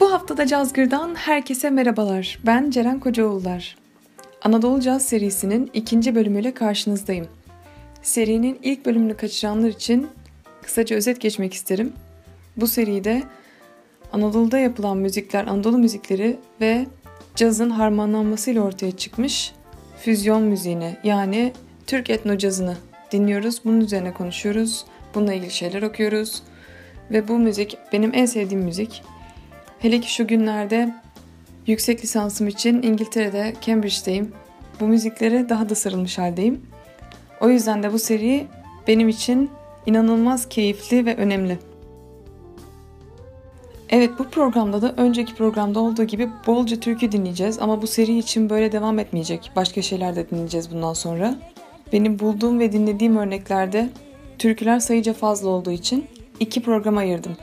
Bu haftada Cazgır'dan herkese merhabalar. Ben Ceren Kocaoğullar. Anadolu Caz serisinin ikinci bölümüyle karşınızdayım. Serinin ilk bölümünü kaçıranlar için kısaca özet geçmek isterim. Bu seride Anadolu'da yapılan müzikler, Anadolu müzikleri ve cazın harmanlanmasıyla ortaya çıkmış füzyon müziğini yani Türk etno cazını dinliyoruz. Bunun üzerine konuşuyoruz. Bununla ilgili şeyler okuyoruz. Ve bu müzik benim en sevdiğim müzik. Hele ki şu günlerde yüksek lisansım için İngiltere'de Cambridge'deyim. Bu müziklere daha da sarılmış haldeyim. O yüzden de bu seri benim için inanılmaz keyifli ve önemli. Evet bu programda da önceki programda olduğu gibi bolca türkü dinleyeceğiz ama bu seri için böyle devam etmeyecek. Başka şeyler de dinleyeceğiz bundan sonra. Benim bulduğum ve dinlediğim örneklerde türküler sayıca fazla olduğu için iki program ayırdım.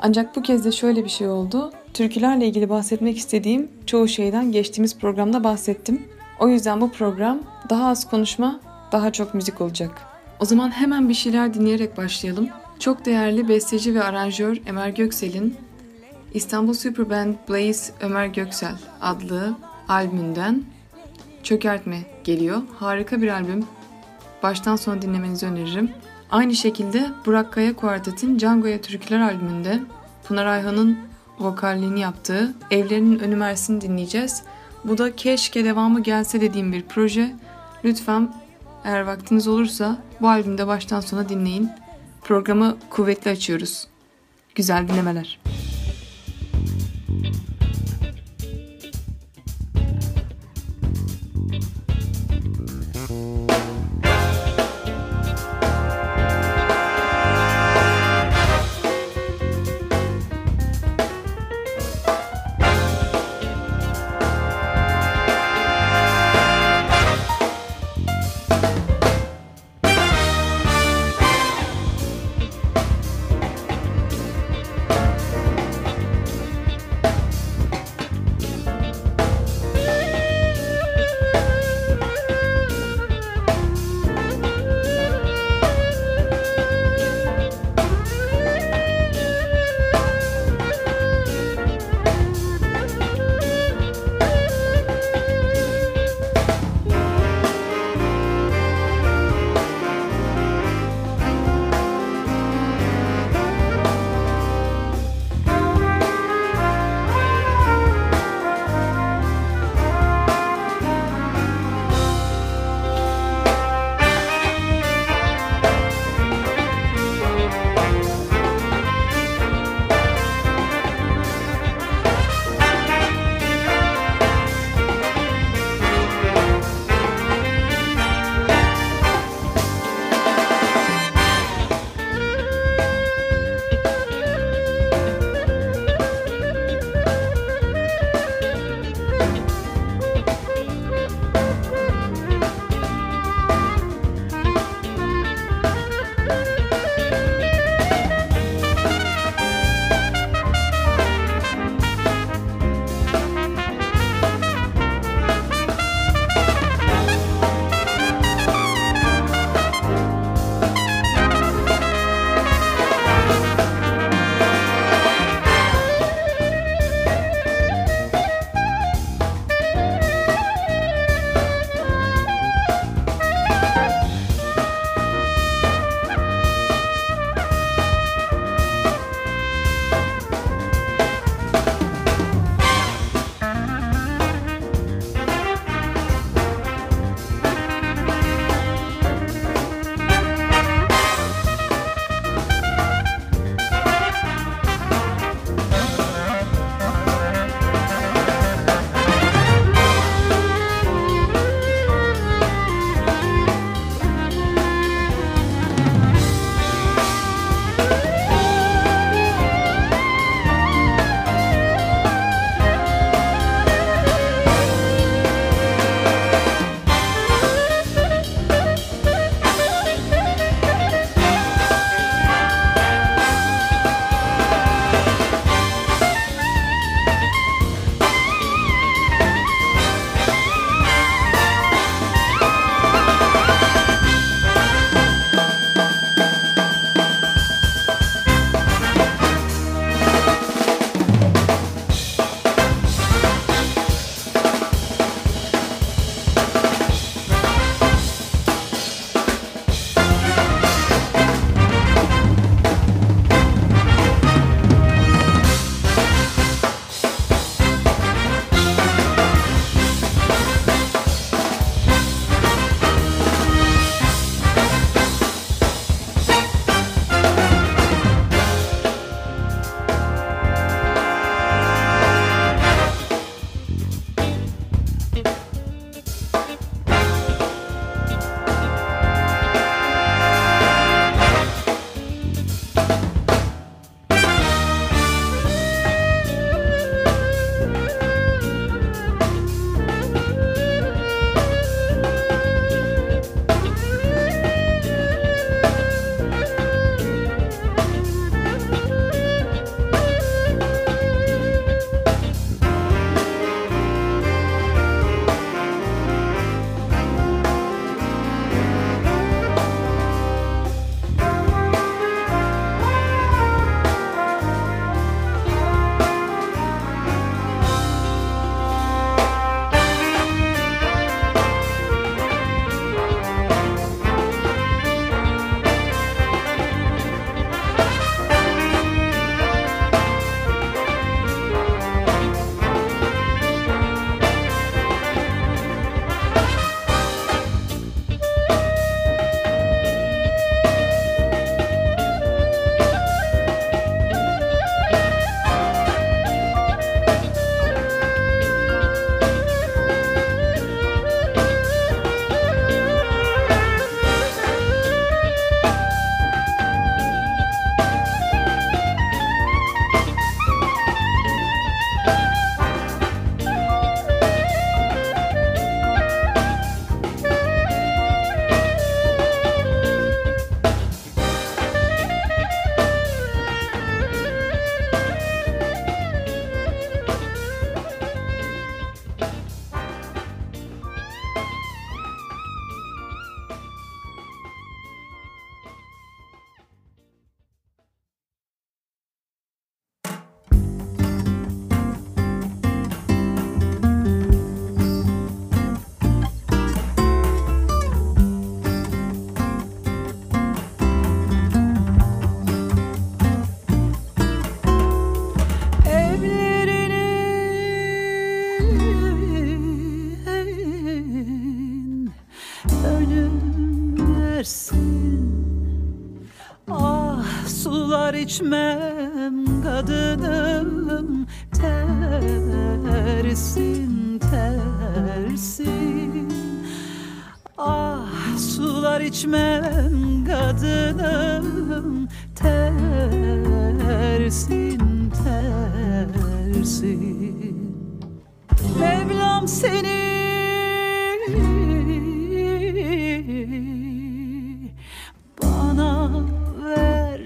Ancak bu kez de şöyle bir şey oldu. Türkülerle ilgili bahsetmek istediğim çoğu şeyden geçtiğimiz programda bahsettim. O yüzden bu program daha az konuşma, daha çok müzik olacak. O zaman hemen bir şeyler dinleyerek başlayalım. Çok değerli besteci ve aranjör Ömer Göksel'in İstanbul Superband Blaze Ömer Göksel adlı albümünden Çökertme geliyor. Harika bir albüm. Baştan sona dinlemenizi öneririm. Aynı şekilde Burak Kaya Kuartet'in Django'ya Türküler albümünde Pınar Ayhan'ın vokalliğini yaptığı Evlerinin Önü Mersin'i dinleyeceğiz. Bu da keşke devamı gelse dediğim bir proje. Lütfen eğer vaktiniz olursa bu albümde baştan sona dinleyin. Programı kuvvetli açıyoruz. Güzel dinlemeler.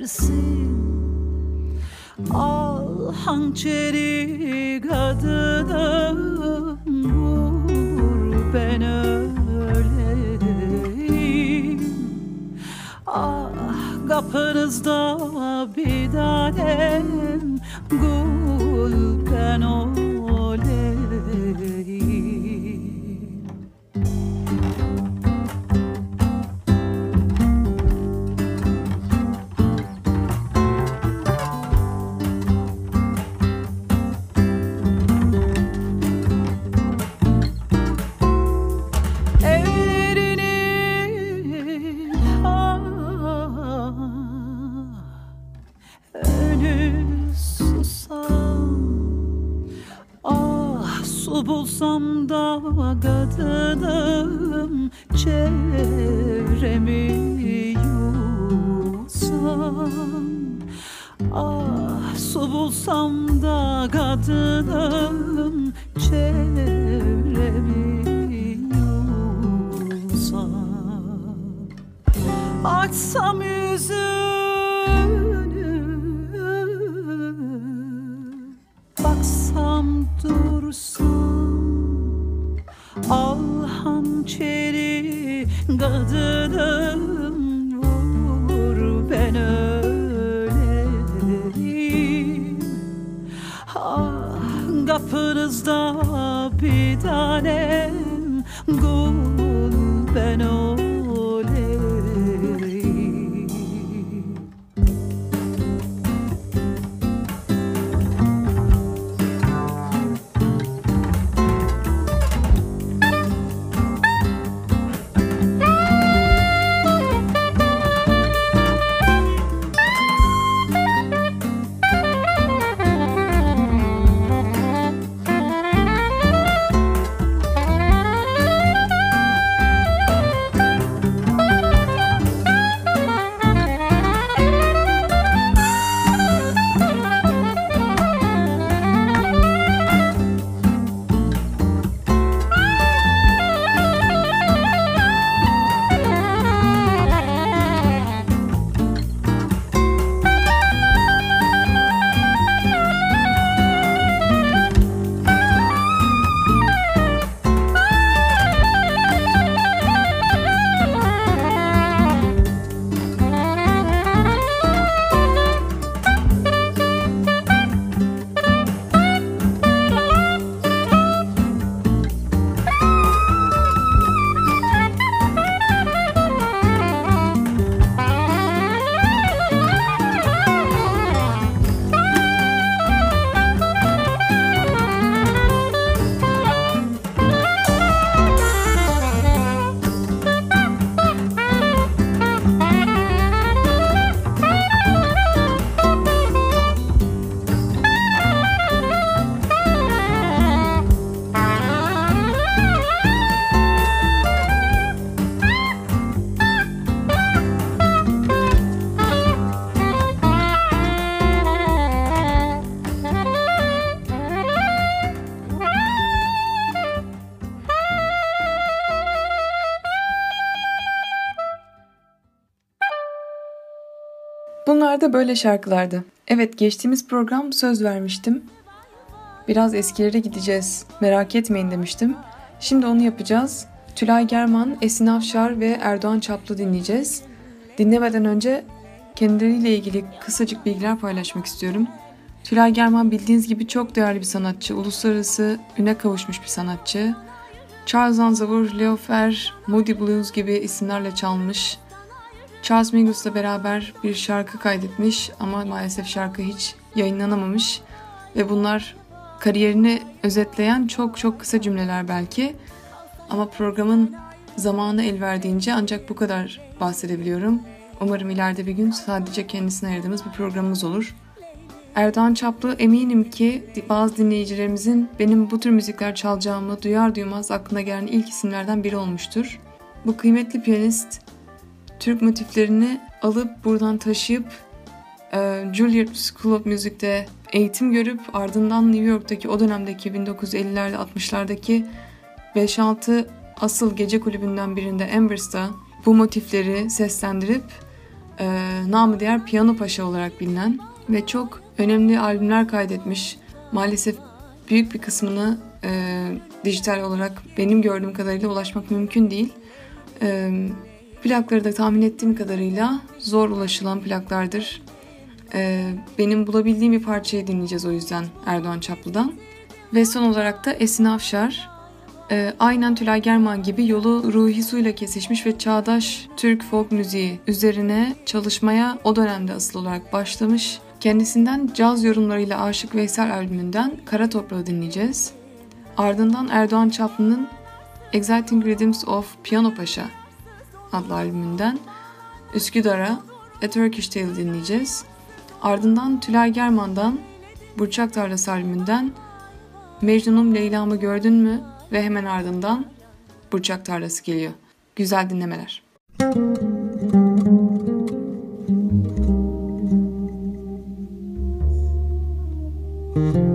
Versin Al hançeri kadınım vur ben öleyim Ah kapınızda bir tanem gül ben oleyim su bulsam da kadınım çevremi yusam Ah su bulsam da kadınım çevremi yusam Açsam yüzünü Baksam dursam Al hançeri kadınım Vur ben öleyim Ah kapınızda bir tanem Gül ben oleyim da böyle şarkılardı. Evet geçtiğimiz program söz vermiştim. Biraz eskilere gideceğiz. Merak etmeyin demiştim. Şimdi onu yapacağız. Tülay German, Esin Afşar ve Erdoğan Çaplı dinleyeceğiz. Dinlemeden önce kendileriyle ilgili kısacık bilgiler paylaşmak istiyorum. Tülay German bildiğiniz gibi çok değerli bir sanatçı. Uluslararası üne kavuşmuş bir sanatçı. Charles Aznavour, Leo Fer, Moody Blues gibi isimlerle çalmış. Charles Mingus'la beraber bir şarkı kaydetmiş ama maalesef şarkı hiç yayınlanamamış. Ve bunlar kariyerini özetleyen çok çok kısa cümleler belki. Ama programın zamanı el verdiğince ancak bu kadar bahsedebiliyorum. Umarım ileride bir gün sadece kendisine ayırdığımız bir programımız olur. Erdoğan Çaplı eminim ki bazı dinleyicilerimizin benim bu tür müzikler çalacağımı duyar duymaz aklına gelen ilk isimlerden biri olmuştur. Bu kıymetli piyanist Türk motiflerini alıp buradan taşıyıp e, Juilliard School of Music'te eğitim görüp ardından New York'taki o dönemdeki 1950'lerde 60'lardaki 5-6 asıl gece kulübünden birinde Ambers'ta bu motifleri seslendirip e, namı diğer Piyano Paşa olarak bilinen ve çok önemli albümler kaydetmiş. Maalesef büyük bir kısmını e, dijital olarak benim gördüğüm kadarıyla ulaşmak mümkün değil. E, plakları da tahmin ettiğim kadarıyla zor ulaşılan plaklardır. E, benim bulabildiğim bir parçayı dinleyeceğiz o yüzden Erdoğan Çaplı'dan. Ve son olarak da Esin Afşar. E, aynen Tülay German gibi yolu ruhi suyla kesişmiş ve çağdaş Türk folk müziği üzerine çalışmaya o dönemde asıl olarak başlamış Kendisinden caz yorumlarıyla Aşık Veysel albümünden Kara Toprağı dinleyeceğiz. Ardından Erdoğan Çaplı'nın Exciting Rhythms of Piano Paşa adlı albümünden Üsküdar'a A Turkish Tale dinleyeceğiz. Ardından Tülay German'dan Burçak Tarlası albümünden Mecnun'um Leyla'mı gördün mü ve hemen ardından Burçak Tarlası geliyor. Güzel dinlemeler. Müzik topraktan aldım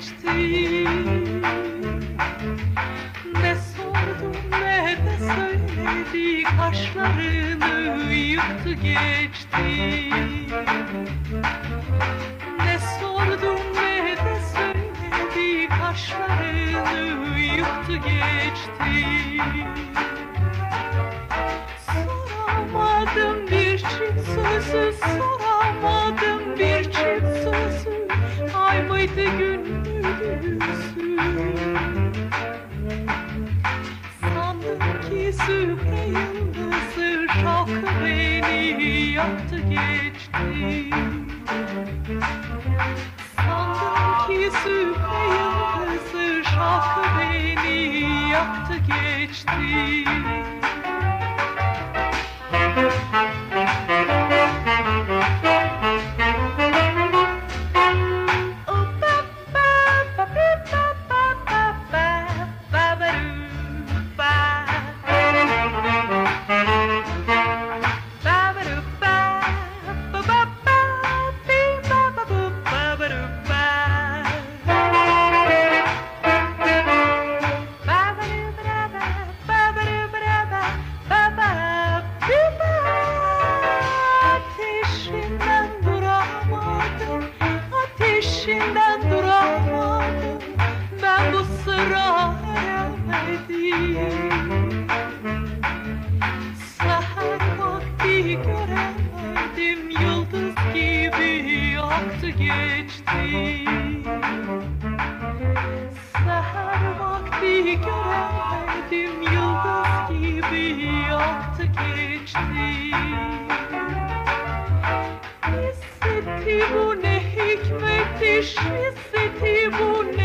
geçti. Ne sordum ne de söyledi Kaşlarını yıktı geçti. Göremedim Yıldız gibi aktı geçti. Seher vakti göremedim Yıldız gibi aktı geçti. Hissetti bu ne hikmetmiş Hissetti bu ne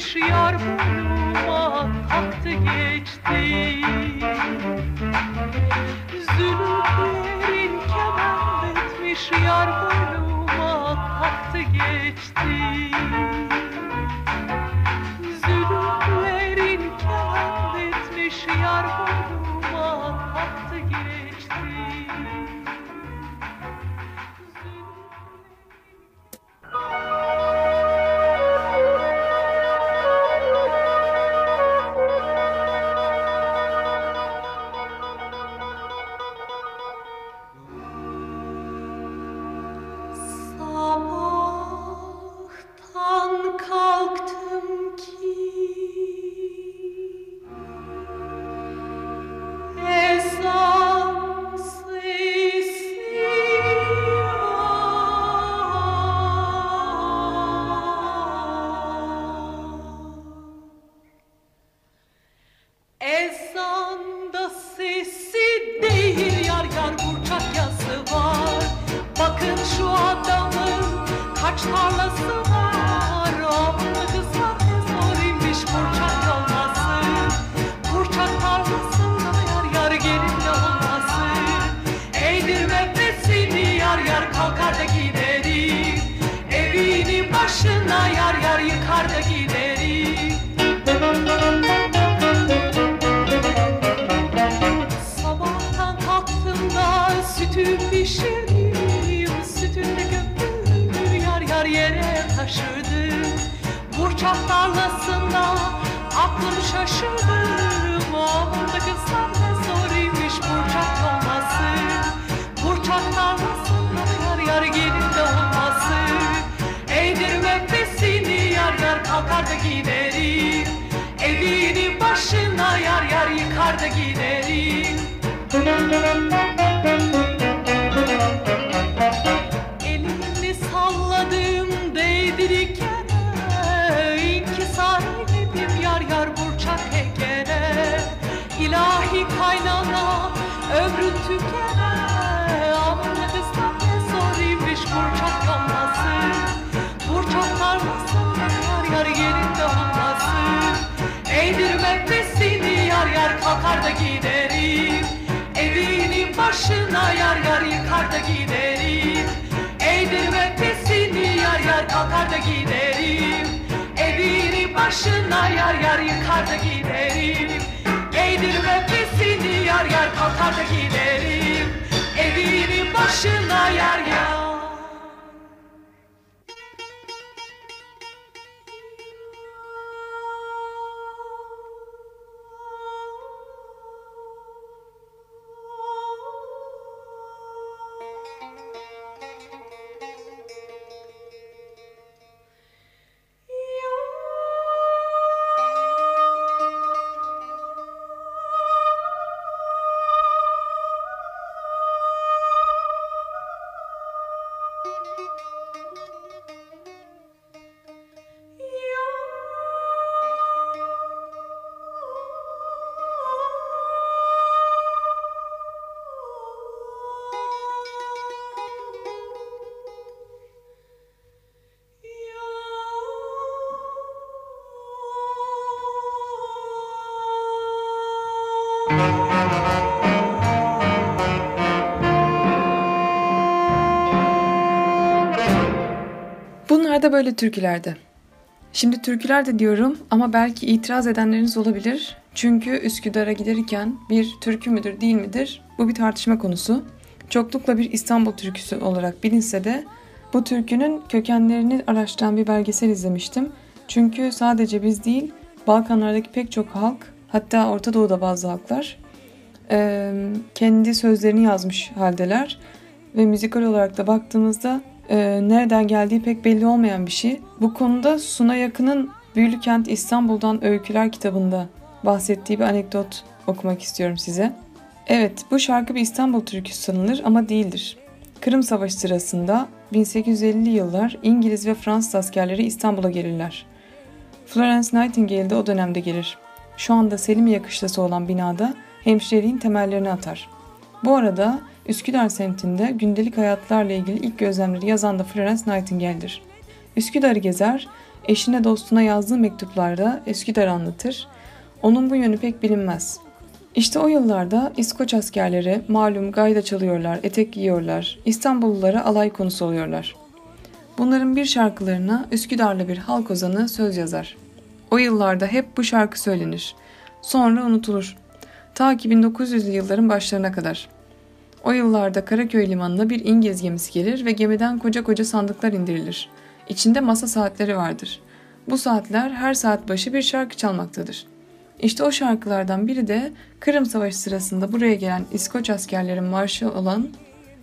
etmiş Yar boynuma taktı geçti Bakın şu adamın kaç tarlası var Burçak tarlasında aklım şaşırdım Onda kızlar ne zoruymuş burçak olması Burçak tarlasında yar yar gelin de olması. Eğdirme besini yar yar kalkar da giderim. Evini başına yar yar yıkar da giderim kalkar da giderim. Evini başına yar yar yıkar da giderim. Eğdirme pesini yar yar kalkar da giderim. Evini başına yar yar yıkar da giderim. Eğdirme pesini Böyle türkülerde. Şimdi türküler de diyorum ama belki itiraz edenleriniz olabilir. Çünkü Üsküdar'a giderken bir türkü müdür değil midir? Bu bir tartışma konusu. Çoklukla bir İstanbul türküsü olarak bilinse de bu türkünün kökenlerini araştıran bir belgesel izlemiştim. Çünkü sadece biz değil, Balkanlardaki pek çok halk, hatta Orta Doğu'da bazı halklar kendi sözlerini yazmış haldeler. Ve müzikal olarak da baktığımızda nereden geldiği pek belli olmayan bir şey. Bu konuda Suna Yakın'ın Büyülü Kent İstanbul'dan Öyküler kitabında bahsettiği bir anekdot okumak istiyorum size. Evet, bu şarkı bir İstanbul türküsü sanılır ama değildir. Kırım Savaşı sırasında 1850'li yıllar İngiliz ve Fransız askerleri İstanbul'a gelirler. Florence Nightingale de o dönemde gelir. Şu anda Selimiye yakışlası olan binada hemşireliğin temellerini atar. Bu arada Üsküdar semtinde gündelik hayatlarla ilgili ilk gözlemleri yazan da Florence Nightingale'dir. Üsküdar'ı gezer, eşine dostuna yazdığı mektuplarda Üsküdar'ı anlatır. Onun bu yönü pek bilinmez. İşte o yıllarda İskoç askerleri malum gayda çalıyorlar, etek giyiyorlar, İstanbullulara alay konusu oluyorlar. Bunların bir şarkılarına Üsküdar'lı bir halk ozanı söz yazar. O yıllarda hep bu şarkı söylenir. Sonra unutulur. Ta ki 1900'lü yılların başlarına kadar. O yıllarda Karaköy limanına bir İngiliz gemisi gelir ve gemiden koca koca sandıklar indirilir. İçinde masa saatleri vardır. Bu saatler her saat başı bir şarkı çalmaktadır. İşte o şarkılardan biri de Kırım Savaşı sırasında buraya gelen İskoç askerlerin marşı olan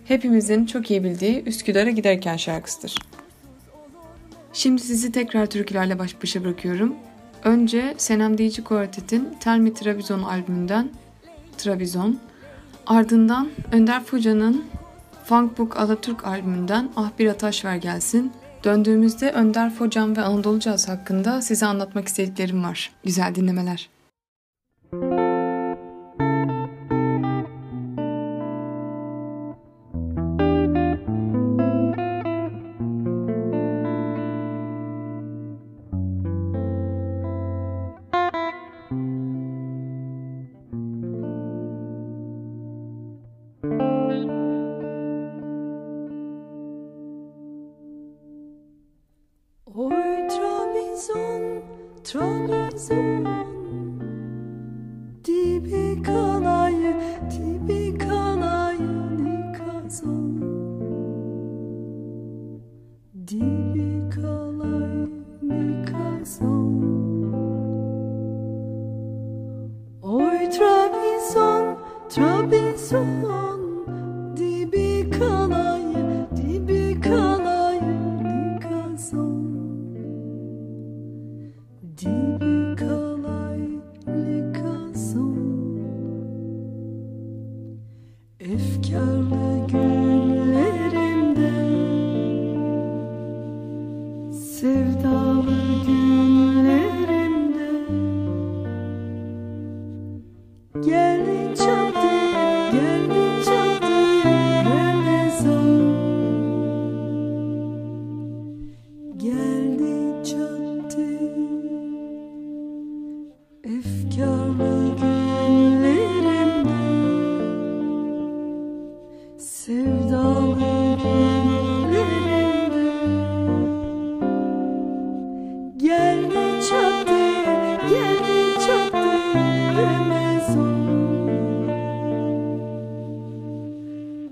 hepimizin çok iyi bildiği Üsküdar'a giderken şarkısıdır. Şimdi sizi tekrar türkülerle baş başa bırakıyorum. Önce Senem Deyici Kuartet'in Tell Me Trabzon albümünden Trabzon, ardından Önder Fuca'nın Funk Book Alaturk albümünden Ah Bir Ataş Ver Gelsin, Döndüğümüzde Önder Focan ve Anadolu Caz hakkında size anlatmak istediklerim var. Güzel dinlemeler. Trabzon,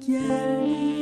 yeah.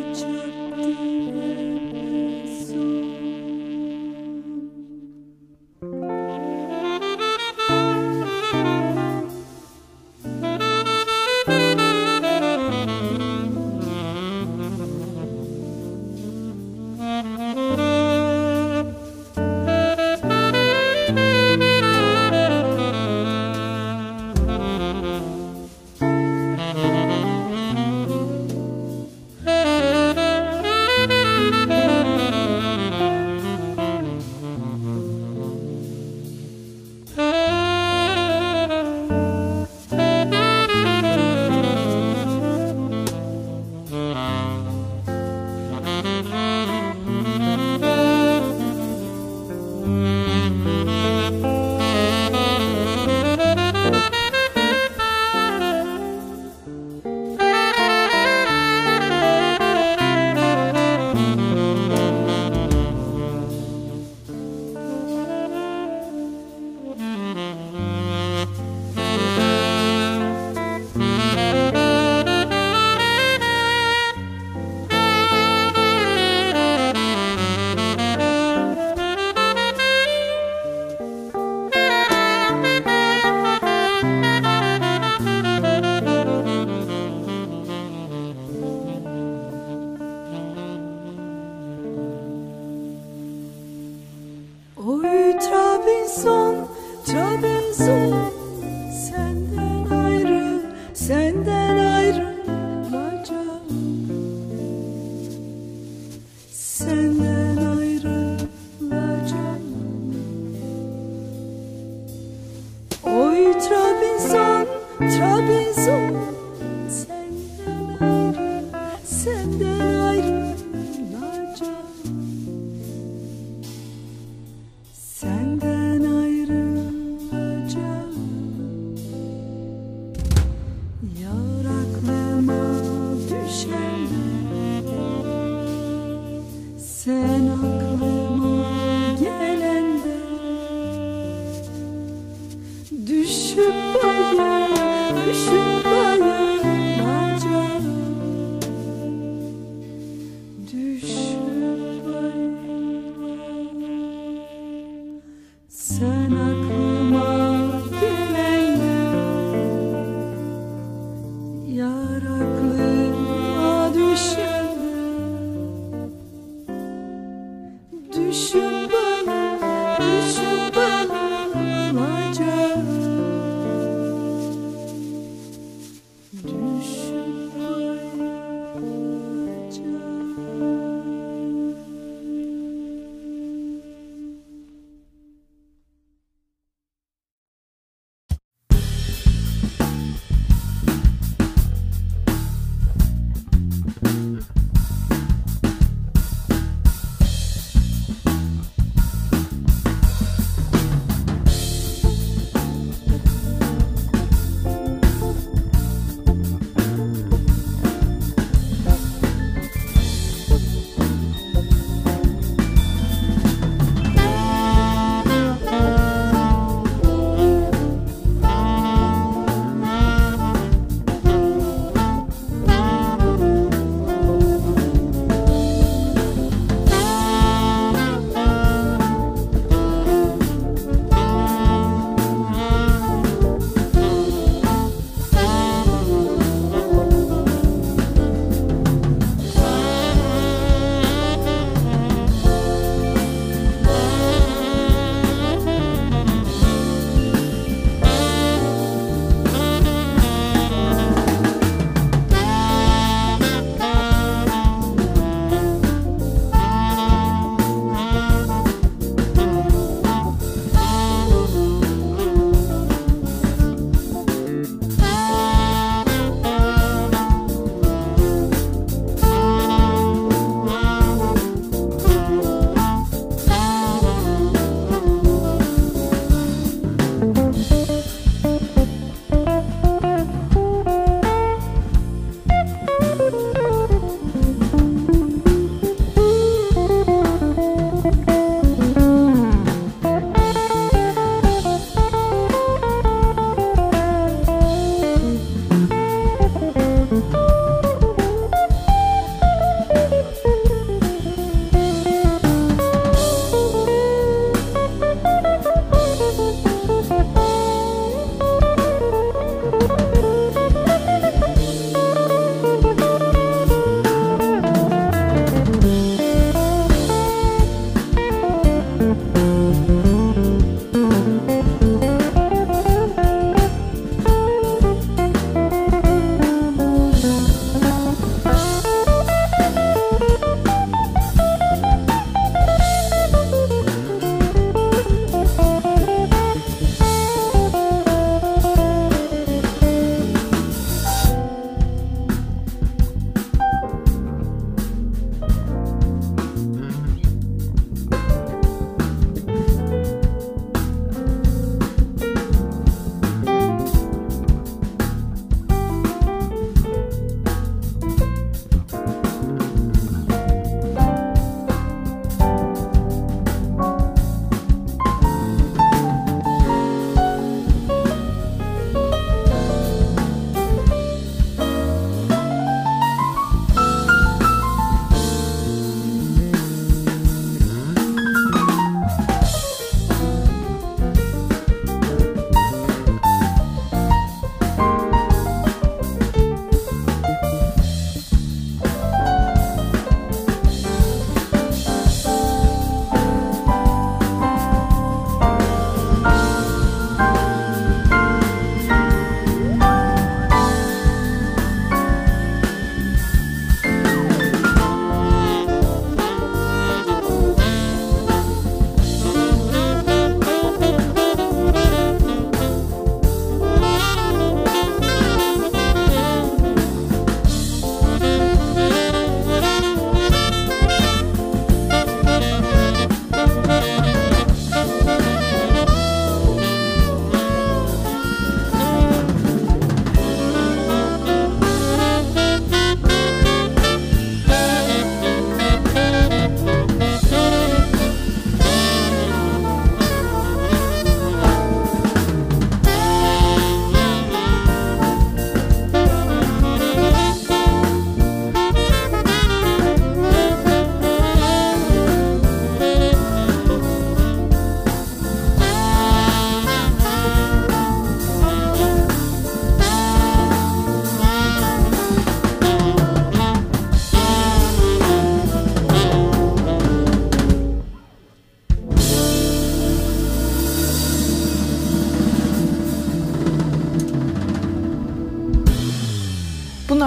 Senden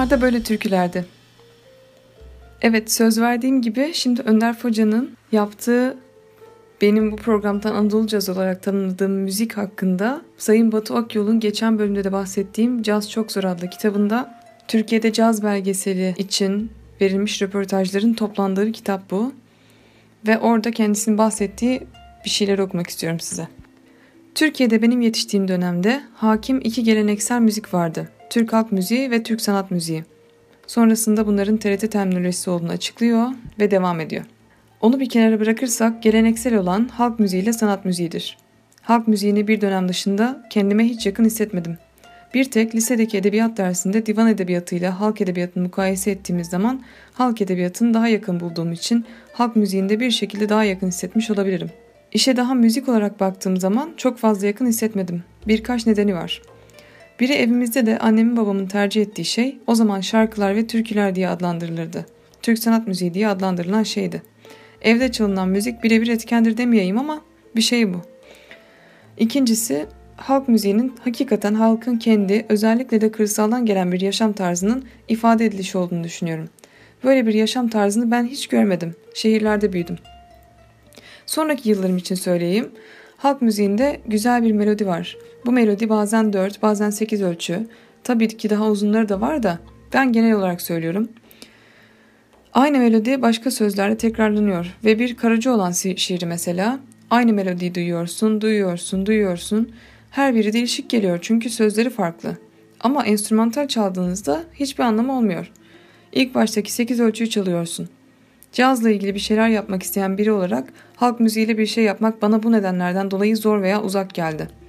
da böyle türkülerdi. Evet söz verdiğim gibi şimdi Önder Foca'nın yaptığı benim bu programdan Anadolu Caz olarak tanımladığım müzik hakkında Sayın Batu Akyol'un geçen bölümde de bahsettiğim Caz Çok Zor adlı kitabında Türkiye'de caz belgeseli için verilmiş röportajların toplandığı bir kitap bu. Ve orada kendisinin bahsettiği bir şeyler okumak istiyorum size. Türkiye'de benim yetiştiğim dönemde hakim iki geleneksel müzik vardı. Türk halk müziği ve Türk sanat müziği. Sonrasında bunların TRT terminolojisi olduğunu açıklıyor ve devam ediyor. Onu bir kenara bırakırsak geleneksel olan halk müziği ile sanat müziğidir. Halk müziğini bir dönem dışında kendime hiç yakın hissetmedim. Bir tek lisedeki edebiyat dersinde divan edebiyatıyla halk edebiyatını mukayese ettiğimiz zaman halk edebiyatını daha yakın bulduğum için halk müziğinde bir şekilde daha yakın hissetmiş olabilirim. İşe daha müzik olarak baktığım zaman çok fazla yakın hissetmedim. Birkaç nedeni var. Biri evimizde de annemin babamın tercih ettiği şey o zaman şarkılar ve türküler diye adlandırılırdı. Türk sanat müziği diye adlandırılan şeydi. Evde çalınan müzik birebir etkendir demeyeyim ama bir şey bu. İkincisi halk müziğinin hakikaten halkın kendi özellikle de kırsaldan gelen bir yaşam tarzının ifade edilişi olduğunu düşünüyorum. Böyle bir yaşam tarzını ben hiç görmedim. Şehirlerde büyüdüm. Sonraki yıllarım için söyleyeyim. Halk müziğinde güzel bir melodi var. Bu melodi bazen 4, bazen 8 ölçü. Tabii ki daha uzunları da var da ben genel olarak söylüyorum. Aynı melodi başka sözlerle tekrarlanıyor ve bir karıcı olan şiiri mesela aynı melodiyi duyuyorsun, duyuyorsun, duyuyorsun. Her biri değişik geliyor çünkü sözleri farklı. Ama enstrümantal çaldığınızda hiçbir anlamı olmuyor. İlk baştaki 8 ölçüyü çalıyorsun. Cazla ilgili bir şeyler yapmak isteyen biri olarak halk müziğiyle bir şey yapmak bana bu nedenlerden dolayı zor veya uzak geldi.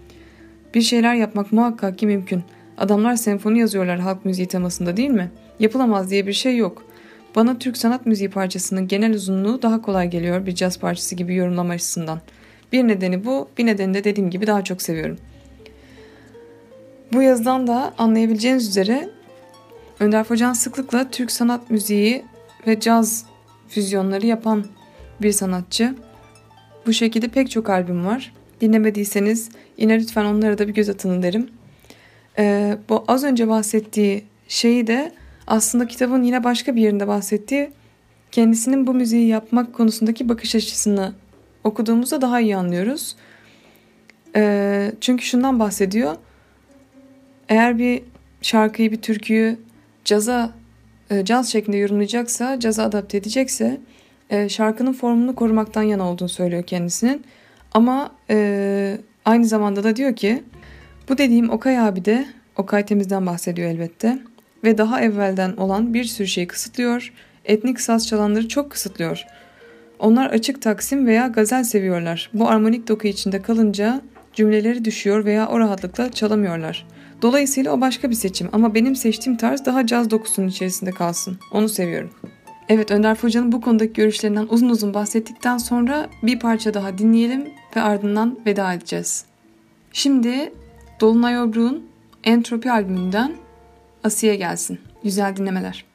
Bir şeyler yapmak muhakkak ki mümkün. Adamlar senfoni yazıyorlar halk müziği temasında değil mi? Yapılamaz diye bir şey yok. Bana Türk sanat müziği parçasının genel uzunluğu daha kolay geliyor bir caz parçası gibi yorumlama açısından. Bir nedeni bu, bir nedeni de dediğim gibi daha çok seviyorum. Bu yazıdan da anlayabileceğiniz üzere Önder Focan sıklıkla Türk sanat müziği ve caz füzyonları yapan bir sanatçı. Bu şekilde pek çok albüm var. Dinlemediyseniz yine lütfen onlara da bir göz atın derim. Ee, bu az önce bahsettiği şeyi de aslında kitabın yine başka bir yerinde bahsettiği kendisinin bu müziği yapmak konusundaki bakış açısını okuduğumuzda daha iyi anlıyoruz. Ee, çünkü şundan bahsediyor. Eğer bir şarkıyı, bir türküyü caza, e, caz şeklinde yorumlayacaksa, caza adapte edecekse e, şarkının formunu korumaktan yana olduğunu söylüyor kendisinin. Ama e, aynı zamanda da diyor ki bu dediğim Okay abi de Okay Temiz'den bahsediyor elbette ve daha evvelden olan bir sürü şeyi kısıtlıyor, etnik saz çalanları çok kısıtlıyor. Onlar açık taksim veya gazel seviyorlar. Bu armonik doku içinde kalınca cümleleri düşüyor veya o rahatlıkla çalamıyorlar. Dolayısıyla o başka bir seçim ama benim seçtiğim tarz daha caz dokusunun içerisinde kalsın. Onu seviyorum. Evet Önder Foca'nın bu konudaki görüşlerinden uzun uzun bahsettikten sonra bir parça daha dinleyelim ve ardından veda edeceğiz. Şimdi Dolunay Obru'nun Entropi albümünden Asiye gelsin. Güzel dinlemeler.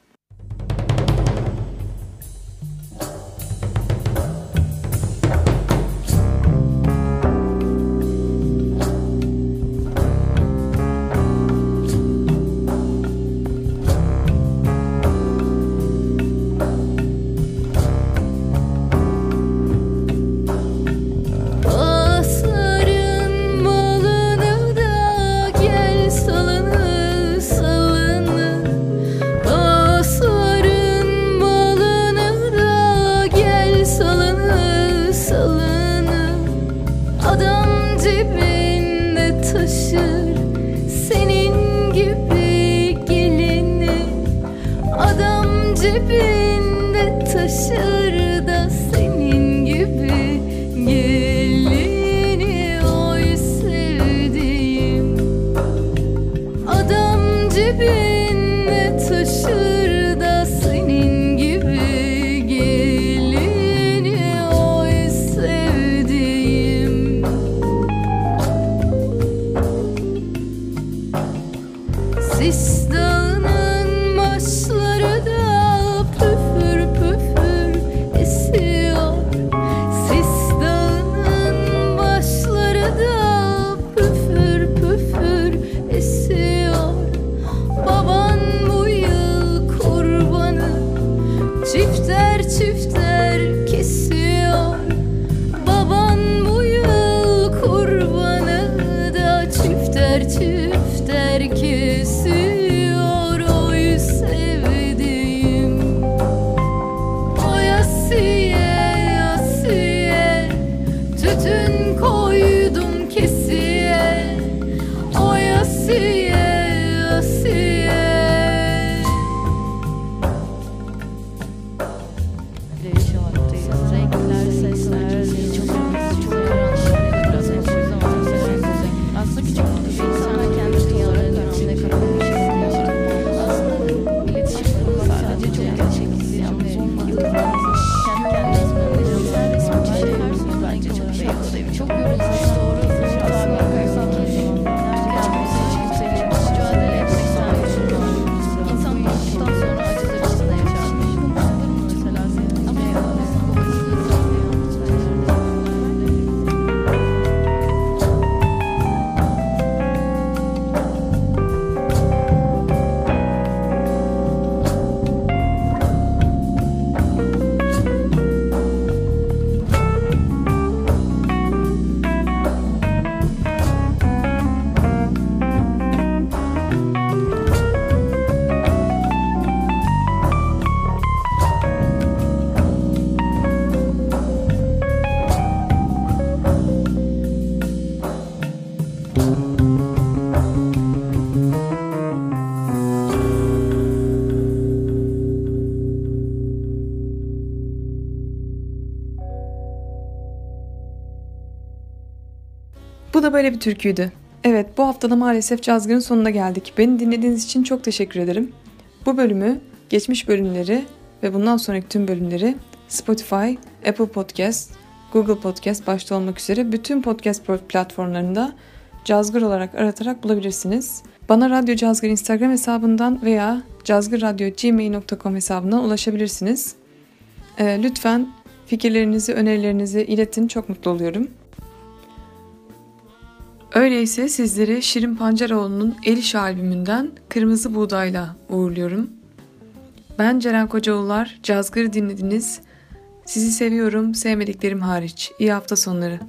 Böyle bir türküydü. Evet bu haftada maalesef Cazgır'ın sonuna geldik. Beni dinlediğiniz için çok teşekkür ederim. Bu bölümü, geçmiş bölümleri ve bundan sonraki tüm bölümleri Spotify, Apple Podcast, Google Podcast başta olmak üzere bütün podcast platformlarında Cazgır olarak aratarak bulabilirsiniz. Bana Radyo Cazgır Instagram hesabından veya cazgırradyo.gmail.com hesabından ulaşabilirsiniz. Ee, lütfen fikirlerinizi, önerilerinizi iletin. Çok mutlu oluyorum. Öyleyse sizleri Şirin Pancaroğlu'nun El İşi albümünden Kırmızı Buğday'la uğurluyorum. Ben Ceren Kocaoğullar, Cazgır'ı dinlediniz. Sizi seviyorum, sevmediklerim hariç. İyi hafta sonları.